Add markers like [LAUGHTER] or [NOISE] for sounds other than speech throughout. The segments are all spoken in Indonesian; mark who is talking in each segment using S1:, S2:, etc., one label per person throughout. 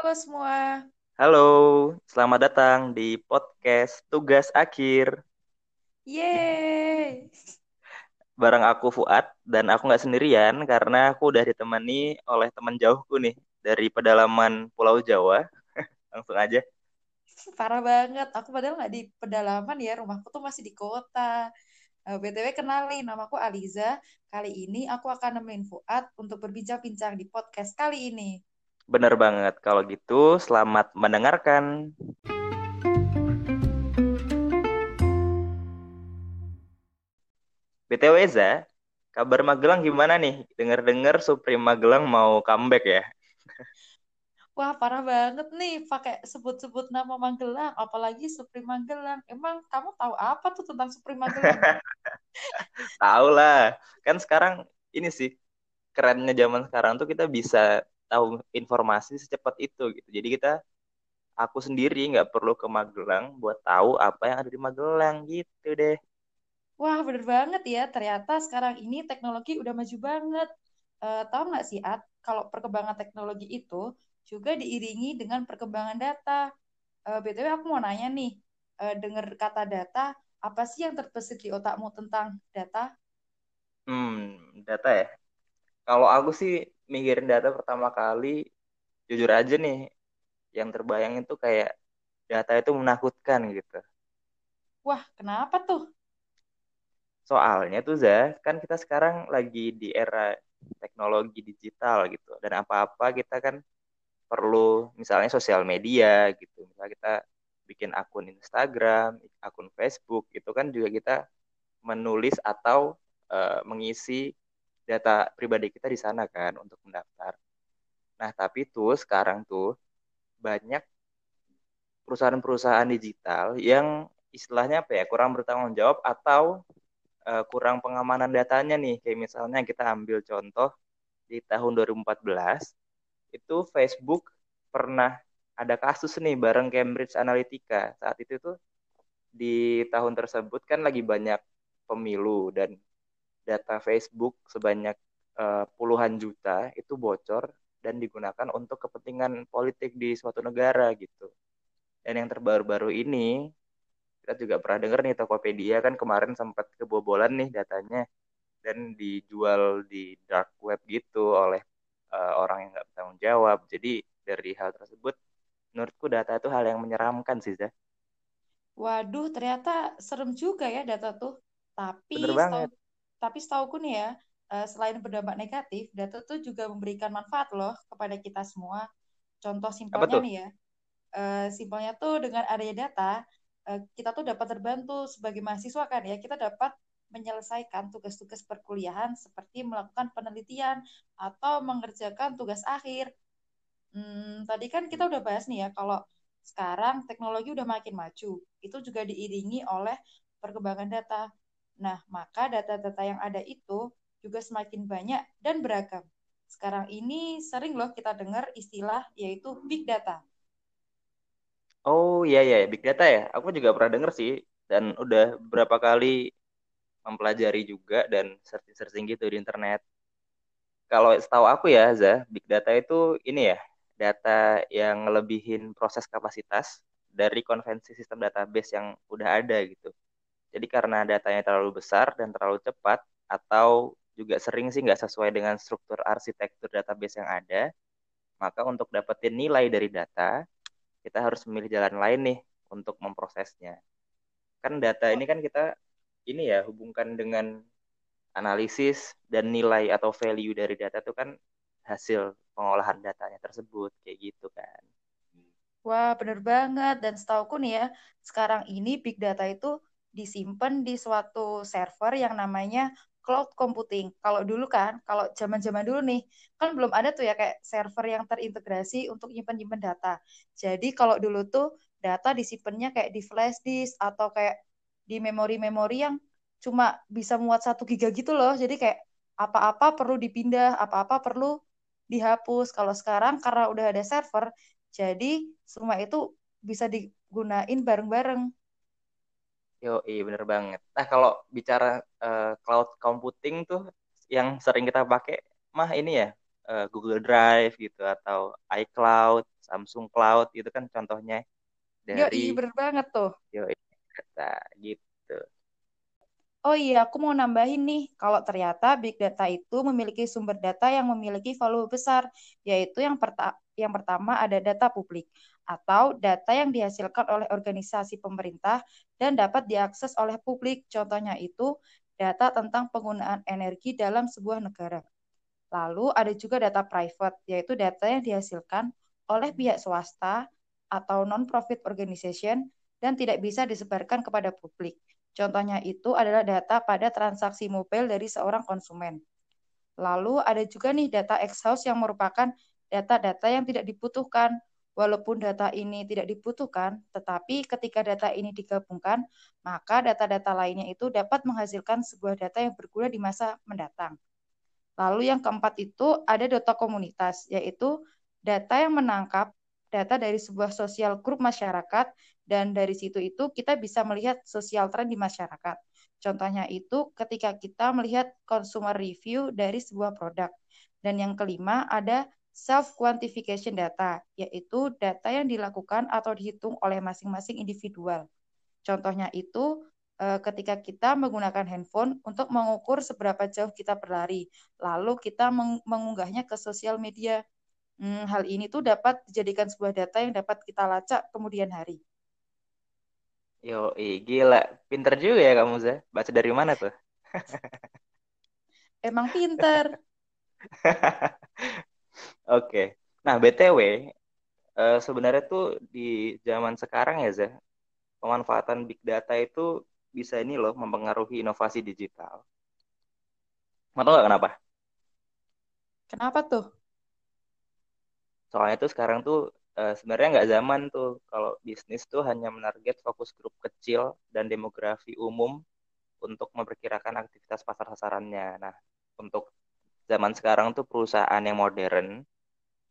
S1: halo semua.
S2: Halo, selamat datang di podcast Tugas Akhir.
S1: Yeay.
S2: Bareng aku Fuad dan aku nggak sendirian karena aku udah ditemani oleh teman jauhku nih dari pedalaman Pulau Jawa. [LAUGHS] Langsung aja.
S1: Parah banget. Aku padahal nggak di pedalaman ya. Rumahku tuh masih di kota. Uh, BTW kenalin, namaku Aliza. Kali ini aku akan nemenin Fuad untuk berbincang-bincang di podcast kali ini.
S2: Bener banget. Kalau gitu, selamat mendengarkan. BTW Eza, kabar Magelang gimana nih? Dengar-dengar Supreme Magelang mau comeback ya? [LAUGHS]
S1: Wah, parah banget nih pakai sebut-sebut nama Magelang, apalagi Supreme Magelang. Emang kamu tahu apa tuh tentang Supreme Magelang? [LAUGHS]
S2: tahu lah. Kan sekarang ini sih kerennya zaman sekarang tuh kita bisa tahu informasi secepat itu gitu. Jadi kita aku sendiri nggak perlu ke Magelang buat tahu apa yang ada di Magelang gitu deh.
S1: Wah bener banget ya. Ternyata sekarang ini teknologi udah maju banget. Uh, tahu nggak sih At, kalau perkembangan teknologi itu juga diiringi dengan perkembangan data. Uh, eh, BTW aku mau nanya nih, uh, dengar kata data, apa sih yang terbesit di otakmu tentang data?
S2: Hmm, data ya. Kalau aku sih mikirin data pertama kali jujur aja nih yang terbayang itu kayak data itu menakutkan gitu.
S1: Wah, kenapa tuh?
S2: Soalnya tuh Zah, kan kita sekarang lagi di era teknologi digital gitu. Dan apa-apa kita kan perlu misalnya sosial media gitu. Misalnya kita bikin akun Instagram, akun Facebook, itu kan juga kita menulis atau uh, mengisi data pribadi kita di sana kan untuk mendaftar. Nah, tapi tuh sekarang tuh banyak perusahaan-perusahaan digital yang istilahnya apa ya, kurang bertanggung jawab atau uh, kurang pengamanan datanya nih. Kayak misalnya kita ambil contoh di tahun 2014 itu Facebook pernah ada kasus nih bareng Cambridge Analytica. Saat itu tuh di tahun tersebut kan lagi banyak pemilu dan data Facebook sebanyak uh, puluhan juta itu bocor dan digunakan untuk kepentingan politik di suatu negara gitu. Dan yang terbaru-baru ini kita juga pernah dengar nih Tokopedia kan kemarin sempat kebobolan nih datanya dan dijual di dark web gitu oleh uh, orang yang nggak bertanggung jawab. Jadi dari hal tersebut menurutku data itu hal yang menyeramkan sih Zah.
S1: Waduh, ternyata serem juga ya data tuh. Tapi
S2: Bener banget
S1: tapi setauku nih ya, uh, selain berdampak negatif, data tuh juga memberikan manfaat loh kepada kita semua. Contoh simpelnya nih ya, uh, simpelnya tuh dengan adanya data, uh, kita tuh dapat terbantu sebagai mahasiswa kan ya, kita dapat menyelesaikan tugas-tugas perkuliahan seperti melakukan penelitian atau mengerjakan tugas akhir. Hmm, tadi kan kita udah bahas nih ya, kalau sekarang teknologi udah makin maju, itu juga diiringi oleh perkembangan data. Nah, maka data-data yang ada itu juga semakin banyak dan beragam. Sekarang ini sering loh kita dengar istilah yaitu big data.
S2: Oh iya iya big data ya. Aku juga pernah dengar sih dan udah beberapa kali mempelajari juga dan searching-searching gitu di internet. Kalau setahu aku ya, Zah, big data itu ini ya, data yang ngelebihin proses kapasitas dari konvensi sistem database yang udah ada gitu. Jadi karena datanya terlalu besar dan terlalu cepat atau juga sering sih nggak sesuai dengan struktur arsitektur database yang ada, maka untuk dapetin nilai dari data, kita harus memilih jalan lain nih untuk memprosesnya. Kan data ini kan kita ini ya hubungkan dengan analisis dan nilai atau value dari data itu kan hasil pengolahan datanya tersebut kayak gitu kan.
S1: Wah, bener banget. Dan setauku nih ya, sekarang ini big data itu disimpan di suatu server yang namanya cloud computing. Kalau dulu kan, kalau zaman-zaman dulu nih, kan belum ada tuh ya kayak server yang terintegrasi untuk nyimpen-nyimpen data. Jadi kalau dulu tuh data disimpannya kayak di flash disk atau kayak di memori-memori yang cuma bisa muat satu giga gitu loh. Jadi kayak apa-apa perlu dipindah, apa-apa perlu dihapus. Kalau sekarang karena udah ada server, jadi semua itu bisa digunain bareng-bareng.
S2: Yo, iya bener banget. Nah kalau bicara uh, cloud computing tuh yang sering kita pakai mah ini ya uh, Google Drive gitu atau iCloud Samsung Cloud itu kan contohnya
S1: dari Yo, bener banget tuh.
S2: Yo, data gitu.
S1: Oh iya, aku mau nambahin nih, kalau ternyata big data itu memiliki sumber data yang memiliki volume besar, yaitu yang, perta yang pertama ada data publik, atau data yang dihasilkan oleh organisasi pemerintah dan dapat diakses oleh publik. Contohnya itu data tentang penggunaan energi dalam sebuah negara. Lalu ada juga data private, yaitu data yang dihasilkan oleh pihak swasta atau non-profit organization dan tidak bisa disebarkan kepada publik. Contohnya itu adalah data pada transaksi mobile dari seorang konsumen. Lalu ada juga nih data exhaust yang merupakan data-data yang tidak dibutuhkan. Walaupun data ini tidak dibutuhkan, tetapi ketika data ini digabungkan, maka data-data lainnya itu dapat menghasilkan sebuah data yang berguna di masa mendatang. Lalu yang keempat itu ada data komunitas, yaitu data yang menangkap data dari sebuah sosial grup masyarakat dan dari situ itu kita bisa melihat sosial trend di masyarakat. Contohnya itu ketika kita melihat consumer review dari sebuah produk. Dan yang kelima ada self quantification data, yaitu data yang dilakukan atau dihitung oleh masing-masing individual. Contohnya itu eh, ketika kita menggunakan handphone untuk mengukur seberapa jauh kita berlari, lalu kita mengunggahnya ke sosial media Hmm, hal ini tuh dapat dijadikan sebuah data yang dapat kita lacak kemudian hari.
S2: Yo, gila. Pinter juga ya kamu, Zah. Baca dari mana tuh?
S1: Emang pinter. [LAUGHS]
S2: Oke. Nah, BTW, uh, eh, sebenarnya tuh di zaman sekarang ya, Zah, pemanfaatan big data itu bisa ini loh mempengaruhi inovasi digital. Mau tau gak kenapa?
S1: Kenapa tuh?
S2: soalnya tuh sekarang tuh uh, sebenarnya nggak zaman tuh kalau bisnis tuh hanya menarget fokus grup kecil dan demografi umum untuk memperkirakan aktivitas pasar sasarannya. Nah, untuk zaman sekarang tuh perusahaan yang modern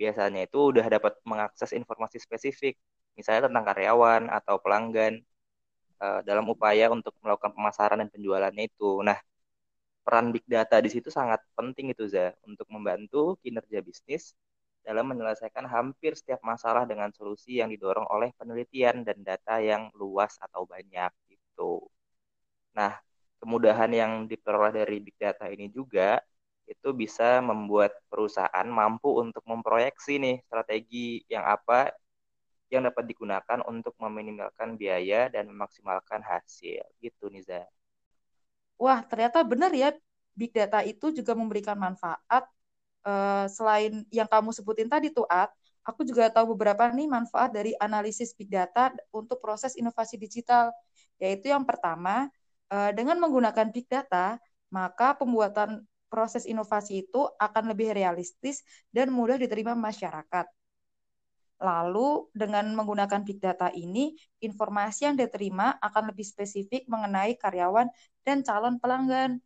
S2: biasanya itu udah dapat mengakses informasi spesifik, misalnya tentang karyawan atau pelanggan uh, dalam upaya untuk melakukan pemasaran dan penjualannya itu. Nah, peran big data di situ sangat penting itu za untuk membantu kinerja bisnis dalam menyelesaikan hampir setiap masalah dengan solusi yang didorong oleh penelitian dan data yang luas atau banyak gitu. Nah, kemudahan yang diperoleh dari big data ini juga itu bisa membuat perusahaan mampu untuk memproyeksi nih strategi yang apa yang dapat digunakan untuk meminimalkan biaya dan memaksimalkan hasil gitu Niza.
S1: Wah, ternyata benar ya big data itu juga memberikan manfaat uh, selain yang kamu sebutin tadi tuh At, aku juga tahu beberapa nih manfaat dari analisis big data untuk proses inovasi digital. Yaitu yang pertama, uh, dengan menggunakan big data, maka pembuatan proses inovasi itu akan lebih realistis dan mudah diterima masyarakat. Lalu dengan menggunakan big data ini, informasi yang diterima akan lebih spesifik mengenai karyawan dan calon pelanggan.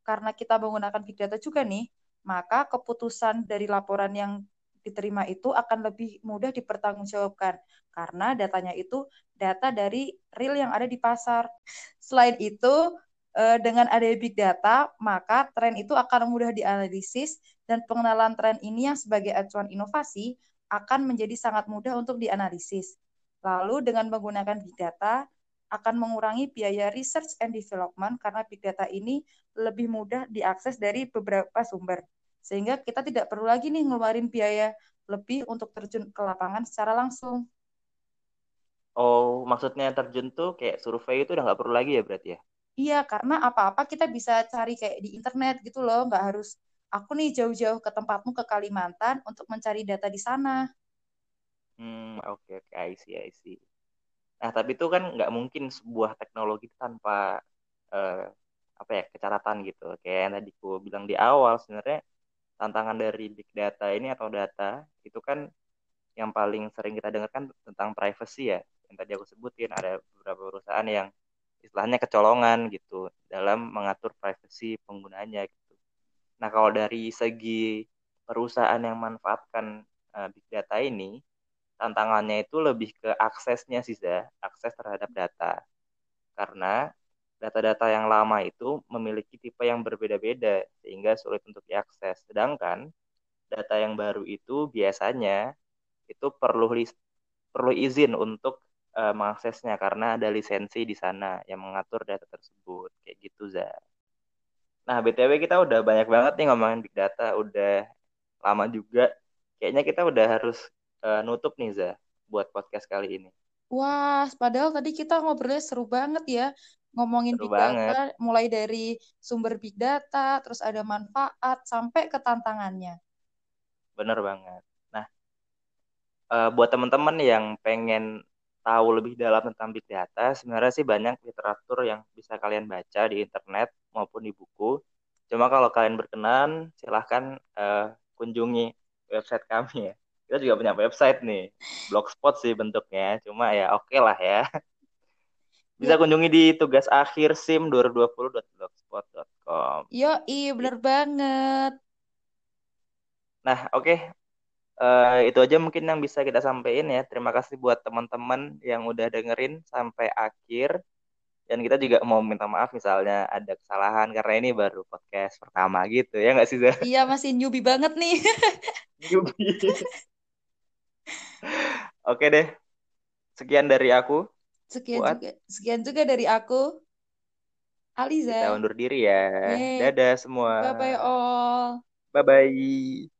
S1: Karena kita menggunakan big data juga nih, maka keputusan dari laporan yang diterima itu akan lebih mudah dipertanggungjawabkan karena datanya itu data dari real yang ada di pasar. Selain itu, eh, dengan ada big data, maka tren itu akan mudah dianalisis dan pengenalan tren ini yang sebagai acuan inovasi akan menjadi sangat mudah untuk dianalisis. Lalu dengan menggunakan big data akan mengurangi biaya research and development karena big data ini lebih mudah diakses dari beberapa sumber sehingga kita tidak perlu lagi nih ngeluarin biaya lebih untuk terjun ke lapangan secara langsung.
S2: Oh, maksudnya terjun tuh kayak survei itu udah nggak perlu lagi ya berarti ya?
S1: Iya, karena apa-apa kita bisa cari kayak di internet gitu loh, nggak harus aku nih jauh-jauh ke tempatmu ke Kalimantan untuk mencari data di sana.
S2: Hmm, oke okay, oke, okay. I see, I see. Nah, tapi itu kan nggak mungkin sebuah teknologi tanpa uh, apa ya kecacatan gitu. Kayak yang tadi aku bilang di awal sebenarnya tantangan dari big data ini atau data itu kan yang paling sering kita dengar kan tentang privacy ya yang tadi aku sebutin ada beberapa perusahaan yang istilahnya kecolongan gitu dalam mengatur privacy penggunanya gitu. Nah kalau dari segi perusahaan yang manfaatkan uh, big data ini tantangannya itu lebih ke aksesnya sih akses terhadap data karena data-data yang lama itu memiliki tipe yang berbeda-beda sehingga sulit untuk diakses. Sedangkan data yang baru itu biasanya itu perlu perlu izin untuk uh, mengaksesnya karena ada lisensi di sana yang mengatur data tersebut kayak gitu za. Nah btw kita udah banyak banget nih ngomongin big data, udah lama juga. Kayaknya kita udah harus uh, nutup nih za buat podcast kali ini.
S1: Wah, padahal tadi kita ngobrolnya seru banget ya ngomongin seru big banget. data, mulai dari sumber big data, terus ada manfaat sampai ke tantangannya.
S2: Bener banget. Nah, uh, buat teman-teman yang pengen tahu lebih dalam tentang big data, sebenarnya sih banyak literatur yang bisa kalian baca di internet maupun di buku. Cuma kalau kalian berkenan, silahkan uh, kunjungi website kami ya. Kita juga punya website nih, blogspot sih bentuknya, cuma ya oke okay lah ya. [LAUGHS] Bisa ya. kunjungi di tugas akhir sim 2020.blogspot.com.
S1: Yo, iya bener banget.
S2: Nah, oke. Okay uh, itu aja mungkin yang bisa kita sampaikan ya. Terima kasih buat teman-teman yang udah dengerin sampai akhir. Dan kita juga mau minta maaf misalnya ada kesalahan karena ini baru podcast pertama gitu ya nggak sih Zah?
S1: Iya masih newbie banget nih. [LAUGHS] newbie. [LAUGHS]
S2: Oke deh. Sekian dari aku.
S1: Sekian buat... juga. Sekian juga dari aku. Aliza.
S2: Kita undur diri ya. Yeay. Dadah semua.
S1: Bye bye all.
S2: Bye bye.